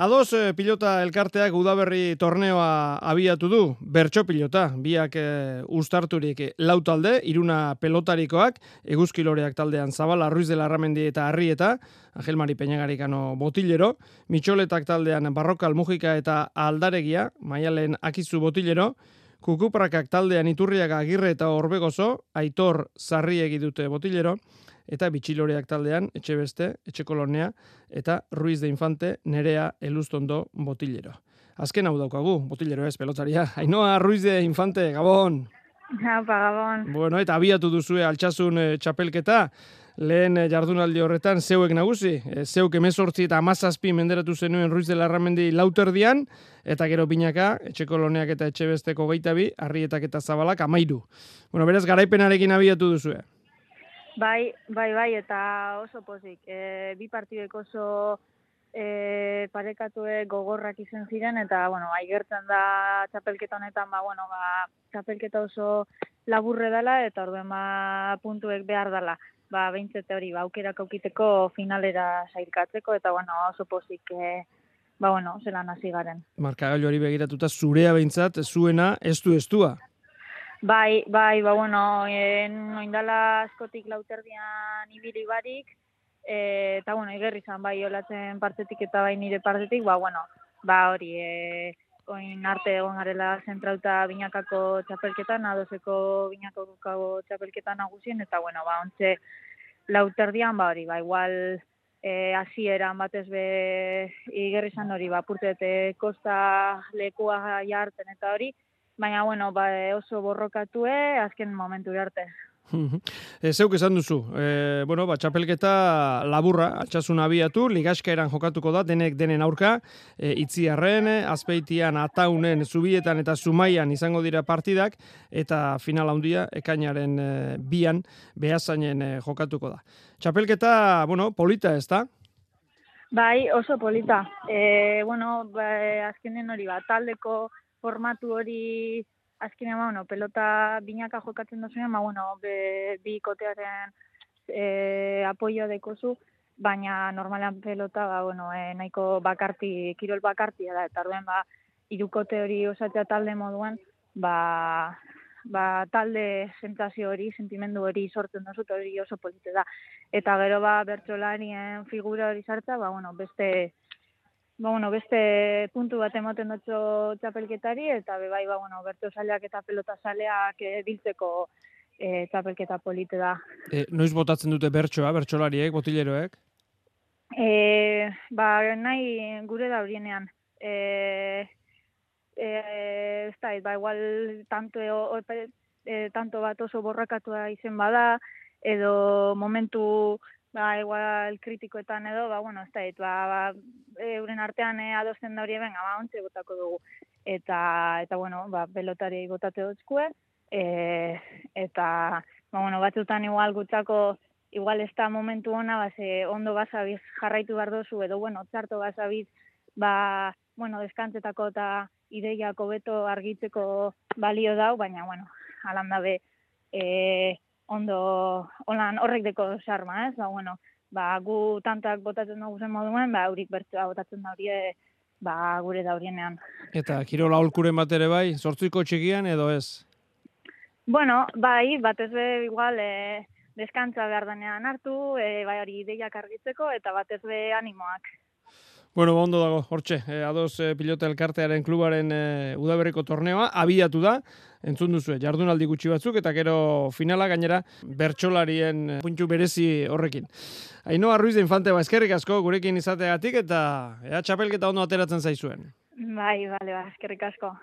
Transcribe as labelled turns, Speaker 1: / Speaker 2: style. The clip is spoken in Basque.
Speaker 1: Ados eh, pilota elkarteak udaberri torneoa abiatu du, bertso pilota, biak e, ustarturik lau talde, iruna pelotarikoak, eguzkiloreak taldean zabala, ruiz de larramendi eta arrieta, Angel Mari Peñagarikano botillero, mitxoletak taldean barrokal mujika eta aldaregia, maialen akizu botillero, kukuprakak taldean iturriaga agirre eta orbegozo, aitor zarri egidute botillero, eta bitxiloreak taldean, etxe beste, etxe kolonea, eta Ruiz de Infante, nerea elustondo botillero. Azken hau daukagu, botillero ez, pelotzaria. Ainoa, Ruiz de Infante, Gabon!
Speaker 2: Apa, Gabon.
Speaker 1: Bueno, eta abiatu duzue altxasun e, txapelketa, lehen e, jardunaldi horretan zeuek nagusi, e, zeuk emezortzi eta amazazpi menderatu zenuen Ruiz de Larramendi lauterdian, eta gero binaka, etxe koloneak eta etxe besteko geitabi, harrietak eta zabalak amairu. Bueno, beraz, garaipenarekin abiatu duzue.
Speaker 2: Bai, bai, bai, eta oso pozik. E, bi partidek oso e, parekatue gogorrak izen ziren, eta, bueno, aigertzen da txapelketa honetan, ba, bueno, ba, txapelketa oso laburre dela, eta orduen ba, puntuek behar dela. Ba, behintzete hori, ba, aukerak aukiteko finalera sailkatzeko, eta, bueno, oso pozik, e, ba, bueno, zelan hasi garen.
Speaker 1: Markagailu hori begiratuta, zurea behintzat, zuena, ez du estua.
Speaker 2: Bai, bai, ba, bueno, en, oindala askotik lauterdian ibili barik, e, eta, bueno, igerri zan, bai, olatzen partetik eta bai nire partetik, ba, bueno, ba, hori, e, oin arte egon garela zentrauta binakako txapelketan, adoseko binakako txapelketan nagusien, eta, bueno, ba, ontze lauterdian, ba, hori, ba, igual, e, asieran batez be igerri zan hori, ba, purtete kosta lekua jartzen eta hori, baina bueno, ba, oso borrokatue azken momentu arte.
Speaker 1: E, zeuk esan duzu, e, bueno, ba, txapelketa laburra, atxasun abiatu, ligaskaeran jokatuko da, denek denen aurka, e, itziarren, azpeitian, ataunen, zubietan eta zumaian izango dira partidak, eta final handia ekainaren e, bian, behazainen e, jokatuko da. Txapelketa, bueno, polita ez da?
Speaker 2: Bai, oso polita. E, bueno, ba, azkenen hori ba, taldeko formatu hori azkenean ba, bueno, pelota binaka jokatzen dozunean, ba, bueno, be, bi kotearen e, apoio dekozu, baina normalan pelota, ba, bueno, e, nahiko bakarti, kirol bakarti da, eta orduen, ba, irukote hori osatzea talde moduan, ba, ba, talde sentazio hori, sentimendu hori sortzen dozut hori oso polite da. Eta gero, ba, bertxolarien figura hori sartza, ba, bueno, beste, ba, bueno, beste puntu bat emoten dutxo txapelketari, eta be bai, ba, bueno, bertu saleak eta pelota saleak e, biltzeko e, txapelketa polite da.
Speaker 1: E, noiz botatzen dute bertsoa, bertsolariek, botileroek?
Speaker 2: E, ba, nahi gure da horienean. E, e, ez da, ba, igual tanto, e, e, tanto bat oso borrakatua izen bada, edo momentu ba, igual kritikoetan edo, ba, bueno, ez da, ba, ba, euren artean e, adosten da hori eben, ba, ontsi botako dugu. Eta, eta bueno, ba, pelotari botate dutzkue, e, eta, ba, bueno, batzutan igual gutzako, igual ez da momentu ona, ba, ze ondo bazabiz jarraitu behar dozu, edo, bueno, txarto bazabiz, ba, bueno, deskantzetako eta ideiako beto argitzeko balio dau, baina, bueno, alandabe, eh, ondo holan horrek deko sarma, ez? Ba, bueno, ba, gu tantak botatzen dugu zen moduen, ba, aurik bertzua botatzen da horie, ba, gure da horienean.
Speaker 1: Eta, kirola holkuren bat ere bai, sortzuiko txikian edo ez?
Speaker 2: Bueno, bai, batez be, igual, e, deskantza behar denean hartu, e, bai hori ideiak argitzeko, eta batez be animoak.
Speaker 1: Bueno, ondo dago, hortxe, e, ados e, pilota elkartearen klubaren e, udaberriko torneoa, abiatu da, entzun duzu, jardunaldi gutxi batzuk, eta gero finala gainera bertsolarien puntu berezi horrekin. Ainoa Ruiz de Infante, ba, eskerrik asko gurekin izateagatik, eta ea txapelketa ondo ateratzen zaizuen.
Speaker 2: Bai, bale, ba, eskerrik asko.